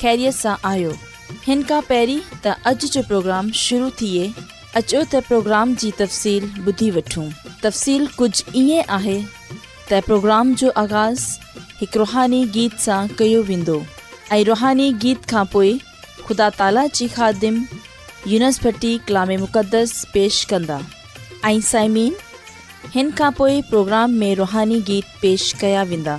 ख़ैरियत सां आहियो کا खां تا त جو जो प्रोग्राम शुरू थिए अचो त प्रोग्राम जी तफ़सील ॿुधी वठूं तफ़सील कुझु ईअं پروگرام جو जो आगाज़ हिकु रुहानी गीत सां कयो वेंदो रुहानी गीत खां خدا ख़ुदा ताला خادم ख़ादिम यूनसभटी कलामे मुक़दस पेश कंदा प्रोग्राम में रुहानी गीत पेश कया वेंदा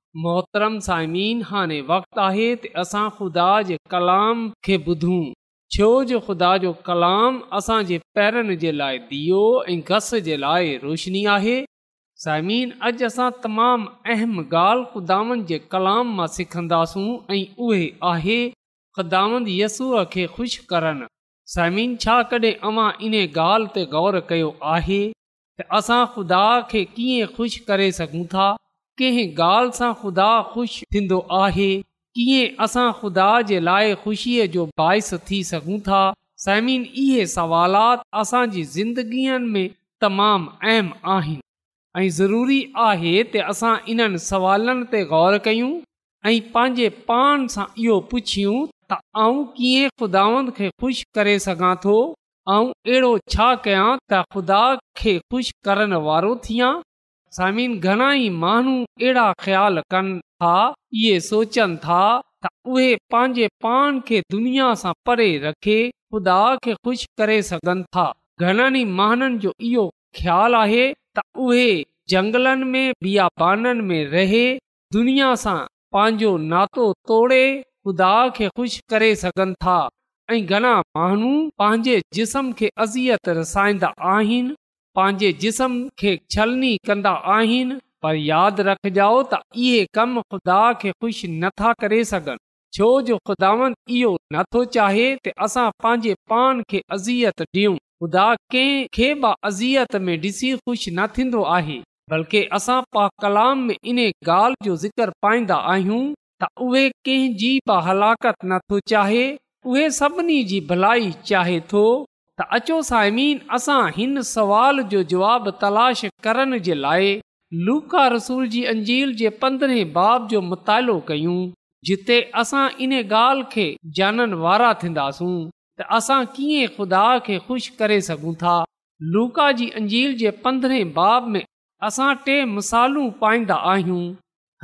मोहतरम साइमिन हाणे वक़्तु आहे त असां ख़ुदा जे कलाम खे ॿुधूं छो जो ख़ुदा जो कलाम असांजे पैरनि जे लाइ दीयो ऐं घस जे लाइ रोशनी आहे साइमीन अॼु असां तमामु अहम ॻाल्हि ख़ुदावन जे कलाम मां सिखंदासूं ऐं उहे आहे ख़ुदावंदसूअ खे ख़ुशि करनि साइमन छा कॾहिं अवां इन ॻाल्हि ते गौर कयो आहे त असां ख़ुदा खे कीअं ख़ुशि करे सघूं था कंहिं ॻाल्हि सां ख़ुदा ख़ुशि थींदो आहे कीअं असां ख़ुदा जे लाइ ख़ुशीअ जो बाहिस थी सघूं था समिन इहे सवालात असांजी ज़िंदगीअ में तमामु अहम आहिनि ऐं ज़रूरी आहे त असां इन्हनि सवालनि ते ग़ौर कयूं ऐं पंहिंजे पाण सां इहो पुछियूं त आऊं कीअं ख़ुदानि खे ख़ुशि करे सघां थो ऐं अहिड़ो छा कयां त ख़ुदा खे ख़ुशि करण वारो समिन घणा ई माण्हू अहिड़ा ख़्याल कनि था इहे सोचनि था त उहे पंहिंजे पान खे दुनिया सां परे रखे ख़ुदा खे खु़शि करे सघनि था घणनि ई महननि जो इहो ख़्याल आहे त उहे जंगलनि में ॿिया में रहे दुनिया सां पंहिंजो नातो तोड़े ख़ुदा खे खु़शि करे सघनि था ऐं घणा माण्हू पंहिंजे जिस्म खे अज़ियत रसाईंदा आहिनि पंहिंजे जिस्म खे छलनी कंदा आहिनि पर यादि रखजाओ त इहे कम ख़ुदा खे ख़ुशि नथा करे सघनि छो जो ख़ुदा इहो नथो चाहे त असां पंहिंजे पान खे अज़ियत ॾियूं ख़ुदा कंहिंखे बि अज़ियत में ॾिसी ख़ुशि न थींदो आहे बल्कि असां पा कलाम में इन ॻाल्हि जो ज़िक्र पाईंदा आहियूं त उहे कंहिंजी बि हलाकत नथो चाहे उहे सभिनी जी भलाई चाहे थो अचो साइमीन असां हिन सवाल जो जवाब तलाश करण जे लाइ लूका रसूल जी अंजील जे पंद्रहें बाब जो मुतालो कयूं जिते असां इन ॻाल्हि खे जाननि वारा थींदासूं त असां कीअं खु़दा खे ख़ुशि करे सघूं था लूका जी अंजील जे पंद्रहें बाब में असां टे मसालूं पाईंदा आहियूं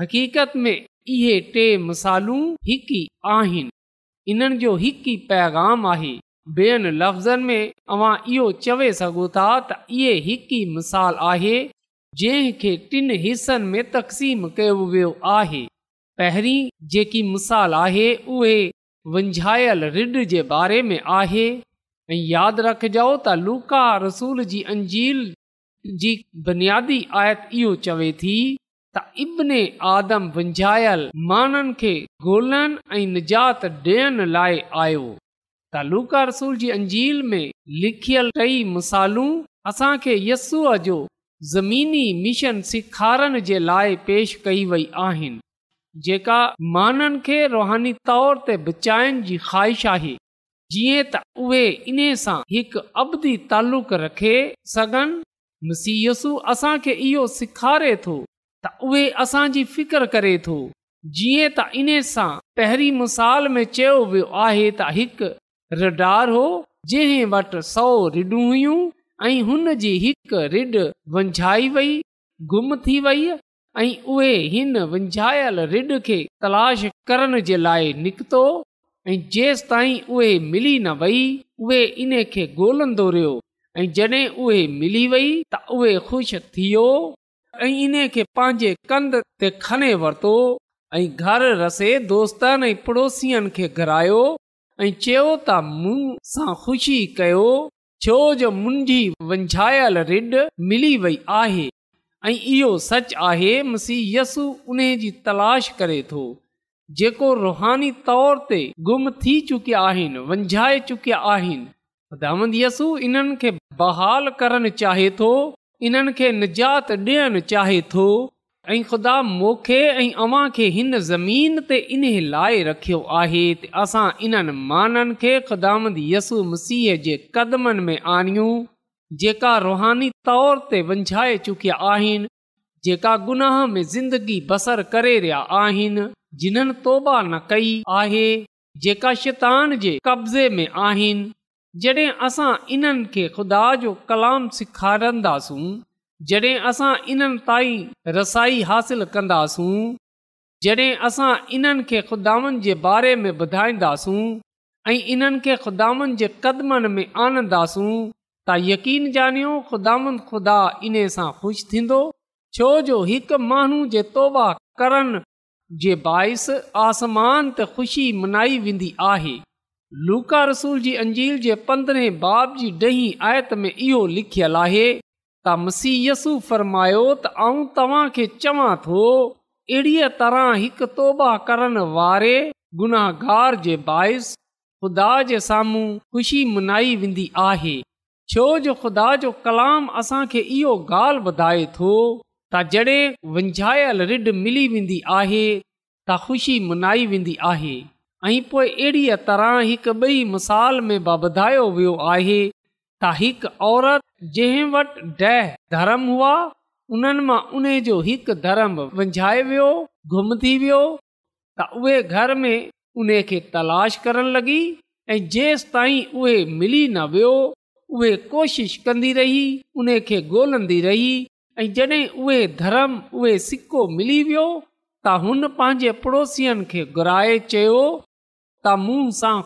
हक़ीक़त में इहे टे मसालूं हिकु ई आहिनि इन्हनि जो हिकु ई पैगाम आहे ॿियनि लफ़्ज़नि में तव्हां इहो चवे सघो था त इहा हिकु ई मिसाल आहे जंहिं टिन टिनि हिसनि में तक़सीम कयो वियो आहे पहिरीं जेकी मिसाल आहे उहे वंझायल रिड जे बारे में आहे ऐं यादि रखजो त लूका रसूल जी अंजील जी बुनियादी आयत इहो चवे थी त इब्न आदम वंञायल माननि खे गोल्हनि ऐं निजात ॾियण लाइ आयो तालूका रसूल जी अंजील में लिखियल रही मिसालु असां खे यस्सूअ जो ज़मीनी मिशन सिखारण जे लाइ पेश कई वई आहिनि जेका माननि खे रुहानी तौर ते बचाइण जी ख़्वाहिश आहे जीअं त उहे इन्हे हिकु अबदी तालुक़ रखे सघन मसीय यस्सु असां खे इहो सेखारे थो त उहे असांजी फिकर करे थो जीअं त इन्हे सां पहिरीं मिसाल में चयो वियो आहे त हिकु रडार हो जंहिं वटि सौ रिड हुयूं ऐं हुनजी हिकु रिड वंझाई वेई गुम थी वे ऐं हिन वंझायल रिड खे तलाश करण जे लाइ निकितो ऐं जेंस ताईं उहे मिली न वेई उहे इनखे गोलंदो रहियो ऐं जॾहिं उहे मिली वेई त उहे खु़शि थियो ऐ वरतो ऐ घर रसे दोस्तनि पड़ोसियुनि खे घरायो ऐं चयो त मूं सां ख़ुशी कयो छो जो मुंहिंजी वंझायल रिड मिली वई आहे इहो सच आहेसु उन जी तलाश करे थो जेको रुहानी तौर ते गुम थी चुकिया आहिनि वंझाए चुकिया आहिनि दाम यसु इन्हनि खे बहाल करण चाहे थो इन्हनि खे निजात डि॒यणु चाहे थो ऐं ख़ुदा मोखे ऐं अव्हां खे हिन ज़मीन ते इन लाइ रखियो आहे त असां इन्हनि माननि खे ख़ुदांदी यसु मसीह जे क़दमनि में आणियूं जेका रुहानी तौर ते वंझाए चुकिया आहिनि जेका गुनाह में ज़िंदगी बसर करे रहिया आहिनि जिन्हनि तौबा न कई आहे जेका शैतान जे कब्ज़े में आहिनि जॾहिं असां इन्हनि खे ख़ुदा जो कलाम सेखारींदासूं जॾहिं असां इन्हनि ताईं रसाई हासिलु कंदासूं जॾहिं असां इन्हनि खे ख़ुदानि जे बारे में ॿुधाईंदासूं ऐं इन्हनि खे ख़ुदानि जे क़दमनि में आनंदासूं त यकीन ॼानियो ख़ुदांद ख़ुदा इन सां ख़ुशि थींदो छो जो हिकु माण्हू जे तौबा करण जे बाइस आसमान त ख़ुशी मनाई वेंदी आहे लूका रसूल जी अंजील जे पंद्रहें बाब जी ॾहीं आयत में इहो लिखियलु आहे मसीयसु मसीयसू फरमायो त आऊं तव्हांखे चवां थो अहिड़ीअ तरह हिकु तौबा करण वारे गुनाहगार जे बाहिस ख़ुदा जे साम्हूं ख़ुशी मनाई वेंदी आहे छो जो ख़ुदा जो कलाम असांखे इहो ॻाल्हि ॿुधाए थो त जॾहिं वंझायल रिड मिली वेंदी आहे त ख़ुशी मनाई वेंदी आहे ऐं पोइ अहिड़ीअ तरह हिकु ॿई मिसाल में बि ॿधायो वियो आहे त हिकु औरत जंहिं वटि ॾह धर्म हुआ उन्हनि मां उन जो हिकु धर्म विझाए वियो गुम थी वियो त उहे घर में उन खे तलाश कर लॻी ऐं जेसि ताईं उहे मिली न वियो उहे कोशिशि कंदी रही उन खे ॻोल्हंदी रही ऐं जॾहिं उहे धर्म उहे सिको मिली वियो त हुन पंहिंजे पड़ोसियुनि खे घुराए चयो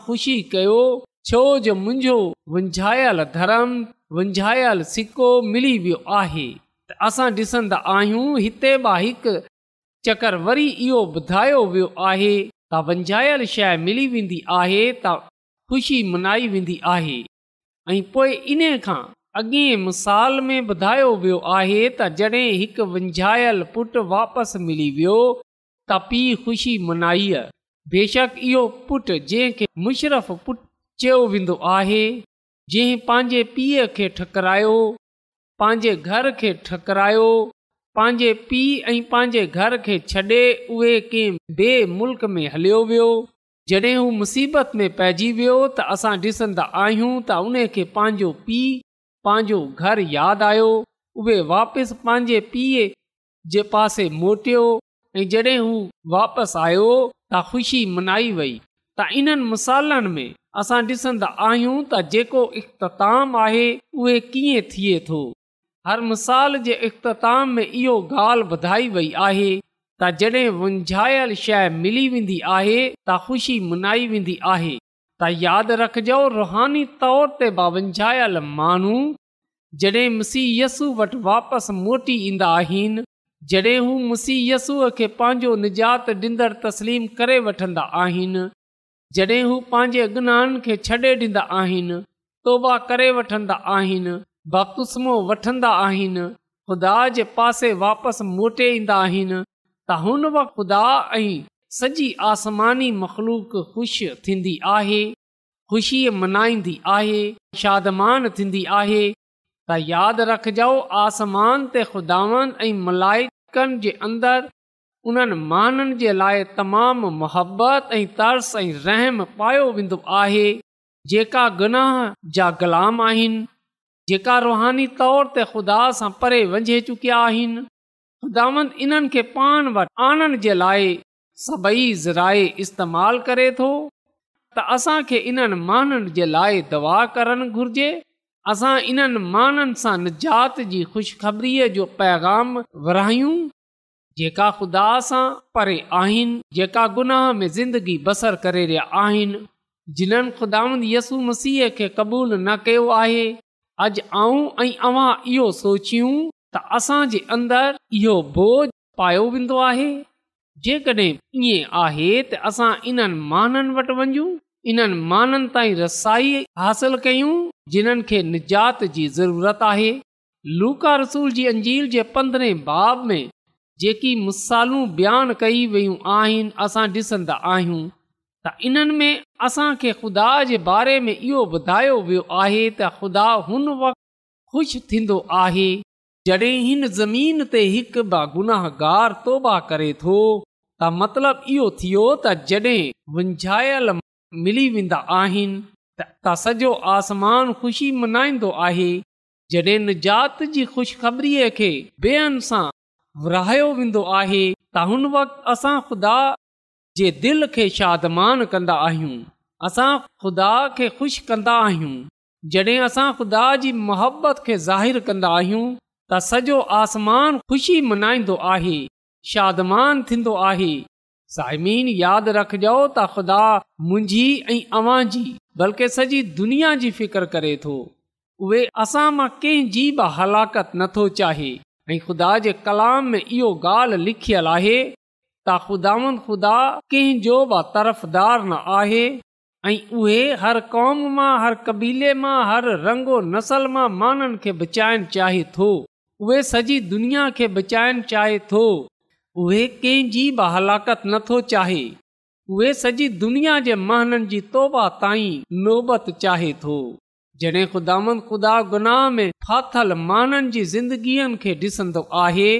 ख़ुशी छो जो मुंहिंजो वंझायल धर्म वंझायलु सिको मिली वियो आहे त असां ॾिसंदा आहियूं हिते बि हिकु चकर वरी इहो ॿुधायो वियो आहे त वंझायल शइ मिली वेंदी आहे त ख़ुशी मनाई वेंदी आहे ऐं पोइ इन खां अॻिएं मिसाल में ॿुधायो वियो आहे त जॾहिं हिकु वंझायल पुटु वापसि मिली वियो त पीउ ख़ुशी मनाई बेशक इहो पुटु जंहिंखे मुशरफ़ पुटु चयो वेंदो आहे जंहिं पंहिंजे पीउ खे ठकरायो पंहिंजे घर खे ठकरायो पंहिंजे पीउ ऐं पंहिंजे घर खे छ्ॾे उहे कंहिं ॿिए मुल्क़ में हलियो वियो जॾहिं हू मुसीबत में पइजी वियो त असां ॾिसंदा आहियूं त उन खे पंहिंजो पीउ पंहिंजो यादि आयो उहे वापसि पंहिंजे पीउ जे पासे मोटियो ऐं जॾहिं हू वापसि आयो त ख़ुशी मनाई वई त इन्हनि में असां ॾिसंदा आहियूं त जेको इख़्ताम आहे उहे कीअं थिए थो हर मिसाल जे इख़्ताम में इहो ॻाल्हि ॿुधाई वई आहे त जॾहिं वंझायल शइ मिली वेंदी आहे त ख़ुशी मनाई वेंदी आहे त यादि रखिजो रुहानी तौर ते वंझायल माण्हू जॾहिं मुसीहयसू वटि वापसि मोटी ईंदा आहिनि जॾहिं हू मुसी यसूअ खे पंहिंजो निजात ॾींदड़ तस्लीम करे वठंदा आहिनि जॾहिं हू पंहिंजे गुनाहन खे छॾे ॾींदा आहिनि तौबा करे वठंदा आहिनि बकुसमो वठंदा आहिनि ख़ुदा जे पासे वापसि मोटे ईंदा आहिनि त हुन वक़्तु ख़ुदा ऐं सॼी आसमानी मख़लूक ख़ुशि थींदी आहे ख़ुशीअ मल्हाईंदी आहे शादमान थींदी आहे त यादि रखजो आसमान ते खुदानि ऐं मलाइकनि जे उन्हनि माननि जे लाइ तमामु मोहबत ऐं तर्स ऐं रहम पायो वेंदो आहे जेका गुनाह जा ग़ुलाम आहिनि जेका रुहानी तौर ते ख़ुदा सां परे वंञे चुकिया आहिनि खुदावंद इन्हनि खे पाण वटि आणण जे लाइ सभई ज़्राइ इस्तेमालु करे थो त असांखे इन्हनि माननि जे लाइ दवा करणु घुर्जे असां इन्हनि माननि सां निजात जी ख़ुशबरी जो पैगाम विरायूं जेका ख़ुदा सां परे आहिनि जेका गुनाह में ज़िंदगी बसर करे रहिया आहिनि जिन्हनि यसु मसीह खे क़बूल न कयो आहे अॼु आऊं ऐं असां जे अंदरि इहो बोझ पायो वेंदो आहे जेकॾहिं ईअं आहे त असां इन्हनि माननि वटि वञूं इन्हनि माननि ताईं रसाई हासिल कयूं जिन्हनि खे निजात जी ज़रूरत आहे लूका रसूल जी अंजील जे पंद्रहें बाब में जेकी मुसालूं बयानु कई वियूं आहिनि असां ॾिसंदा आहियूं त इन्हनि में असांखे ख़ुदा जे बारे में इहो ॿुधायो वियो आहे त ख़ुदा हुन वक़्ति ख़ुशि थींदो आहे जॾहिं हिन ज़मीन ते हिकु गुनाहगार तौबा करे थो त मतिलब इहो थियो त जॾहिं मिली वेंदा आहिनि त सॼो आसमान ख़ुशी मल्हाईंदो आहे जॾहिं हिन जी ख़ुशख़बरीअ खे विरायो वेंदो आहे त हुन वक़्ति असां ख़ुदा जे दिलि खे शादमान कंदा आहियूं असां ख़ुदा खे ख़ुशि कंदा आहियूं जॾहिं असां ख़ुदा जी मोहबत खे ज़ाहिरु कंदा आहियूं त सॼो आसमान ख़ुशी मल्हाईंदो आहे शादमानु थींदो आहे साइमीन यादि रखजो त ख़ुदा मुंहिंजी ऐं अव्हां जी बल्कि सॼी दुनिया जी फिक्र करे थो उहे असां मां कंहिंजी बि हलाकत नथो चाहे ऐं खुदा जे कलाम में इहो ॻाल्हि लिखियल आहे त ख़ुदा ख़ुदा कंहिंजो बि तर्फ़दार न आहे ऐं उहे हर क़ौम मां हर कबीले मां हर रंगो नसल मां माननि खे बचाइणु चाहे थो उहे सॼी दुनिया खे बचाइण चाहे थो उहे कंहिंजी बि हलाकत न थो चाहे उहे सॼी दुनिया जे महाननि जी तौबा ताईं नोबत चाहे थो जॾहिं ख़ुदा ख़ुदा गुनाह में फाथल माननि जी ज़िंदगीअ खे ॾिसंदो आहे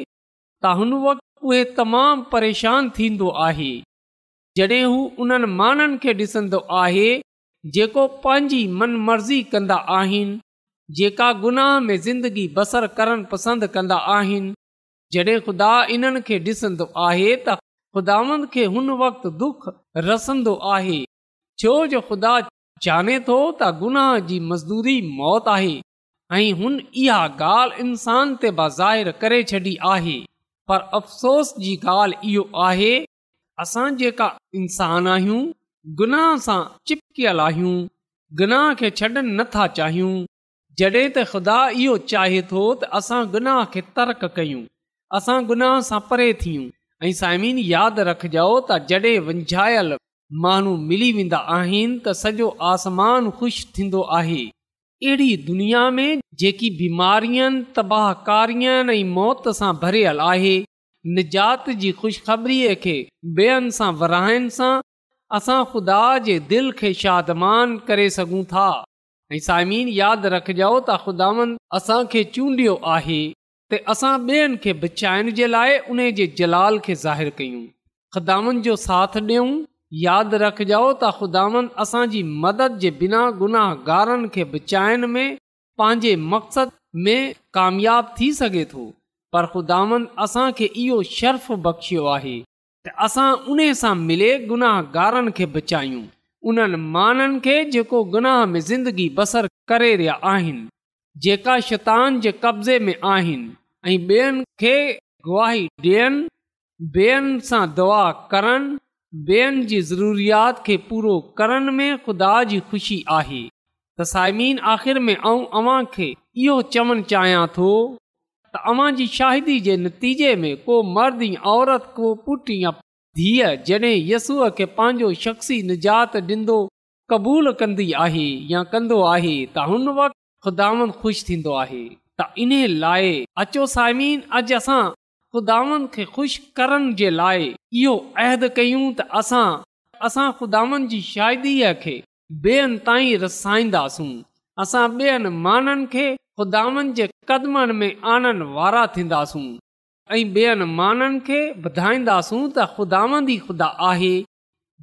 त हुन वक़्तु तमामु परेशान थींदो आहे जॾहिं हू उन्हनि माननि खे ॾिसंदो आहे जेको पंहिंजी मन मर्ज़ी कंदा आहिनि जेका गुनाह में ज़िंदगी बसर करणु पसंदि कंदा आहिनि जॾहिं ख़ुदा इन्हनि खे ॾिसंदो आहे त खे हुन वक़्तु दुख रसंदो आहे छो जो ख़ुदा जाने थो त गुनाह जी मज़दूरी मौत आहे ऐं हुन इहा ॻाल्हि इंसान ते ज़ाहिर करे छॾी आहे पर अफ़सोस जी ॻाल्हि इहो आहे असां जेका इंसान आहियूं गुनाह सां चिपकियल आहियूं गुनाह खे छॾनि नथा चाहियूं जॾहिं त ख़ुदा इहो चाहे थो त असां गुनाह खे तर्क कयूं असां गुनाह सां परे थियूं ऐं साइमिन यादि रखजो त जॾहिं विझायल माण्हू मिली वेंदा आहिनि त सॼो आसमान ख़ुशि थींदो आहे अहिड़ी दुनिया में जेकी बीमारियुनि तबाहकारीअनि ऐं मौत सां भरियल आहे निजात जी ख़ुशिखबरीअ खे ॿियनि सां विरहाइण सां असां ख़ुदा जे दिलि खे शादमान करे सघूं था ऐं साइमीन यादि रखजो त ख़ुदानि असांखे चूंडियो आहे त असां ॿियनि खे बचाइण जे लाइ उन जे जलाल खे ज़ाहिरु कयूं ख़ुदावनि जो साथ ॾियूं यादि रखजो त ख़ुदावंद असांजी मदद जे बिना गुनाहगारनि खे बचाइण में पंहिंजे मक़सद में कामयाब थी सघे थो पर ख़ुदावंद असां खे इहो शर्फ़ बख़्शियो आहे त असां उन सां मिले गुनाहगारनि खे बचायूं उन्हनि माननि खे जेको गुनाह में ज़िंदगी बसर करे रहिया आहिनि जेका शैतान जे कब्ज़े में आहिनि ऐं ॿियनि खे गुवाही ॾियनि ॿियनि सां दुआ करनि ॿियनि जी ज़रूरियात खे पूरो करण में ख़ुदा जी ख़ुशी आहे त साइमिन आख़िर में ऐं अव्हां खे इहो चवणु चाहियां थो तव्हां जी शाहिदी जे नतीजे में को मर्द या औरत को पुट या धीअ जड॒हिं यसूअ खे पंहिंजो शख्सी निजात ॾींदो क़बूल कंदी आहे या कंदो आहे त हुन वक़्तु ख़ुदा ख़ुशि थींदो आहे त इन लाइ अचो साइमीन अॼु असां ख़ुदानि खे खु़शि करण जे लाइ इहो अहद कयूं त असां असां खुदानि जी शादीअ खे ॿियनि ताईं रसाईंदासूं असां ॿियनि माननि खे खुदानि जे कदमनि में आनंद वारा थींदासूं ऐं ॿियनि माननि खे ॿुधाईंदासूं त ख़ुदांदी ख़ुदा आहे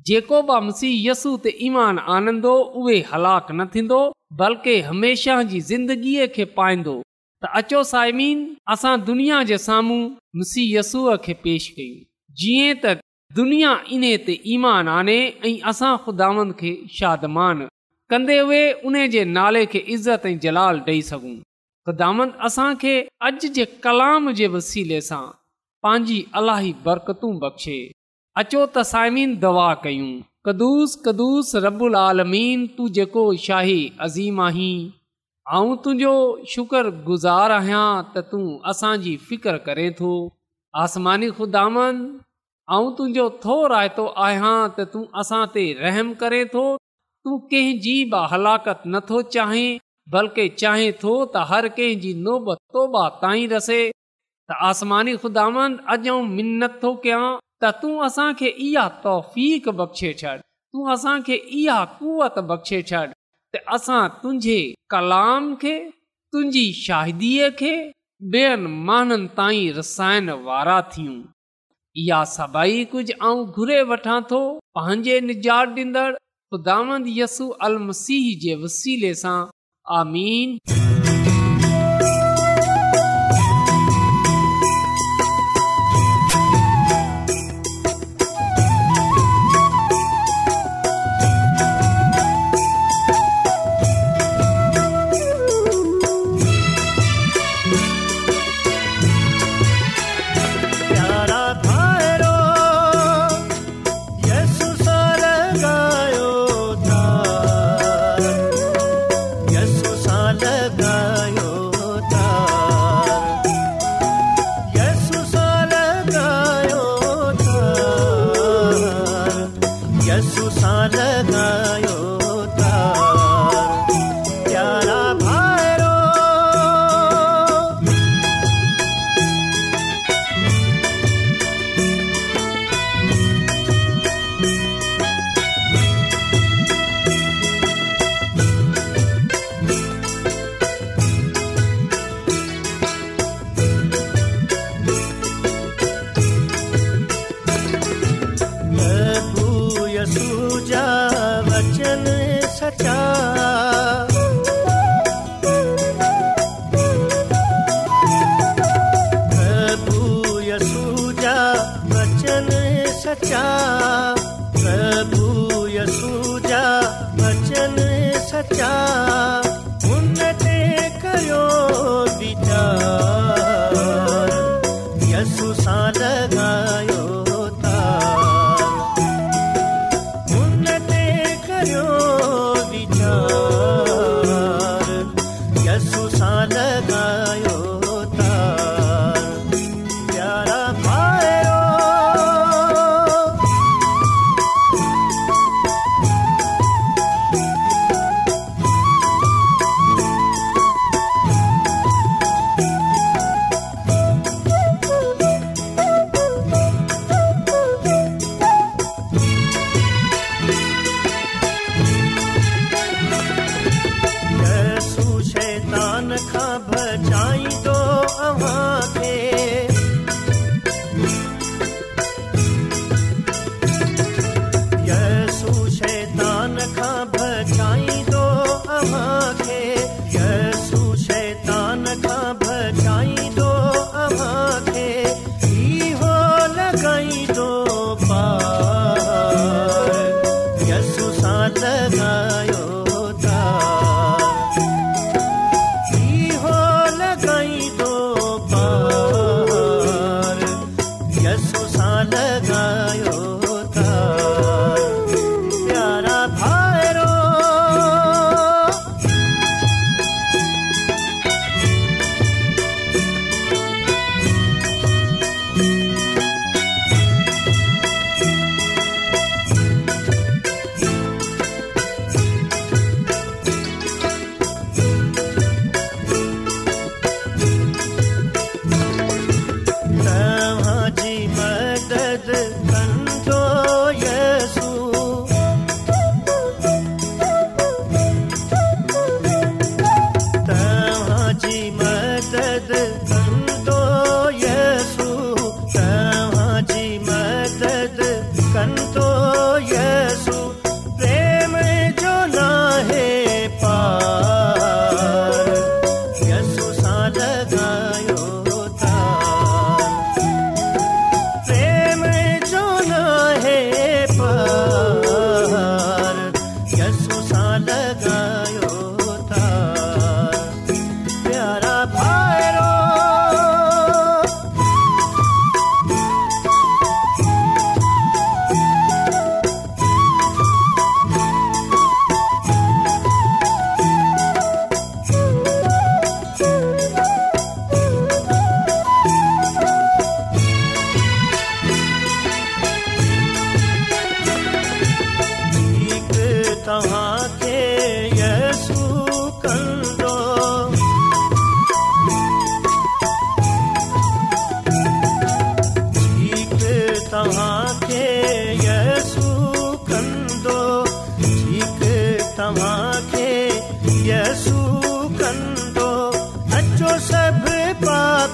जेको बि मसीहयसूं ते ईमान आनंदो उहे हलाक न थींदो बल्कि हमेशह जी ज़िंदगीअ खे पाईंदो त अचो सायमीन असां दुनिया जे साम्हूं मुसीहसूअ खे पेश कयूं जीअं त दुनिया इन्हे ते ईमान आने ऐं असां ख़ुदांद खे शादमान कंदे उहे उन जे नाले खे इज़त ऐं जलाल ॾेई सघूं ख़ुदामंद असांखे अॼु जे कलाम जे वसीले सां पंहिंजी अलाही बरकतूं बख़्शे अचो त साइमीन दवा कयूं कदुस कदुस रबुल आलमीन तूं जेको शाही अज़ीम आहीं आउं तुंहिंजो शुक्रगुज़ारु आहियां त तूं असांजी फिकर करे थो आसमानी ख़ुदांद तुंहिंजो थो रायतो आहियां त तूं असां ते रहम करे थो तूं कंहिंजी बि हलाकत नथो चाहीं बल्कि चाहें थो त हर कंहिंजी नोबत तोबा ताईं रसे त आसमानी खुदामन, अॼु आउं मिनत थो कयां त तूं असांखे इहा तौफ़ बख़्शे छॾ तूं असांखे इहा कुवत बख़्शे छॾि त असां तुंहिंजे कलाम खे तुंहिंजी शाहिदीअ खे ॿियनि माण्हुनि ताईं रसाइण वारा थियूं इहा सभई कुझु ऐं घुरे वठां थो पंहिंजे निजात ॾींदड़ ख़ुदांदसू अल मसीह जे वसीले सां आमीन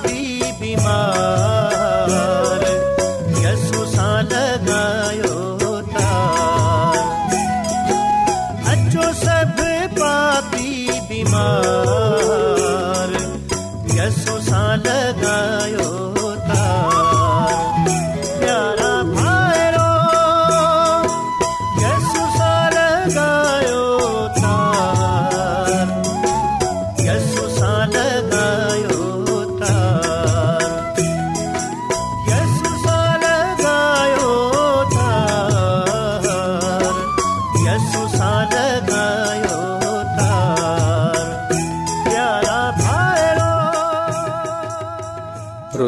ti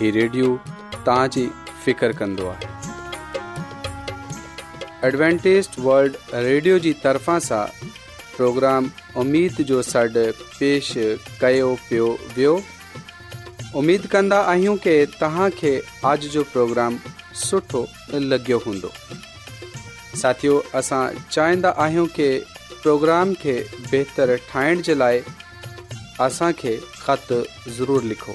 हीउ रेडियो तव्हांजी फ़िकर कंदो आहे एडवेंटेज वल्ड रेडियो जी तरफ़ा सां प्रोग्राम उमेद जो सॾु पेश कयो पियो वियो उमेद कंदा आहियूं की तव्हांखे آج جو پروگرام सुठो लॻियो हूंदो साथियो असां चाहिंदा आहियूं की پروگرام खे बहितरु ठाहिण जे लाइ असांखे خط ضرور लिखो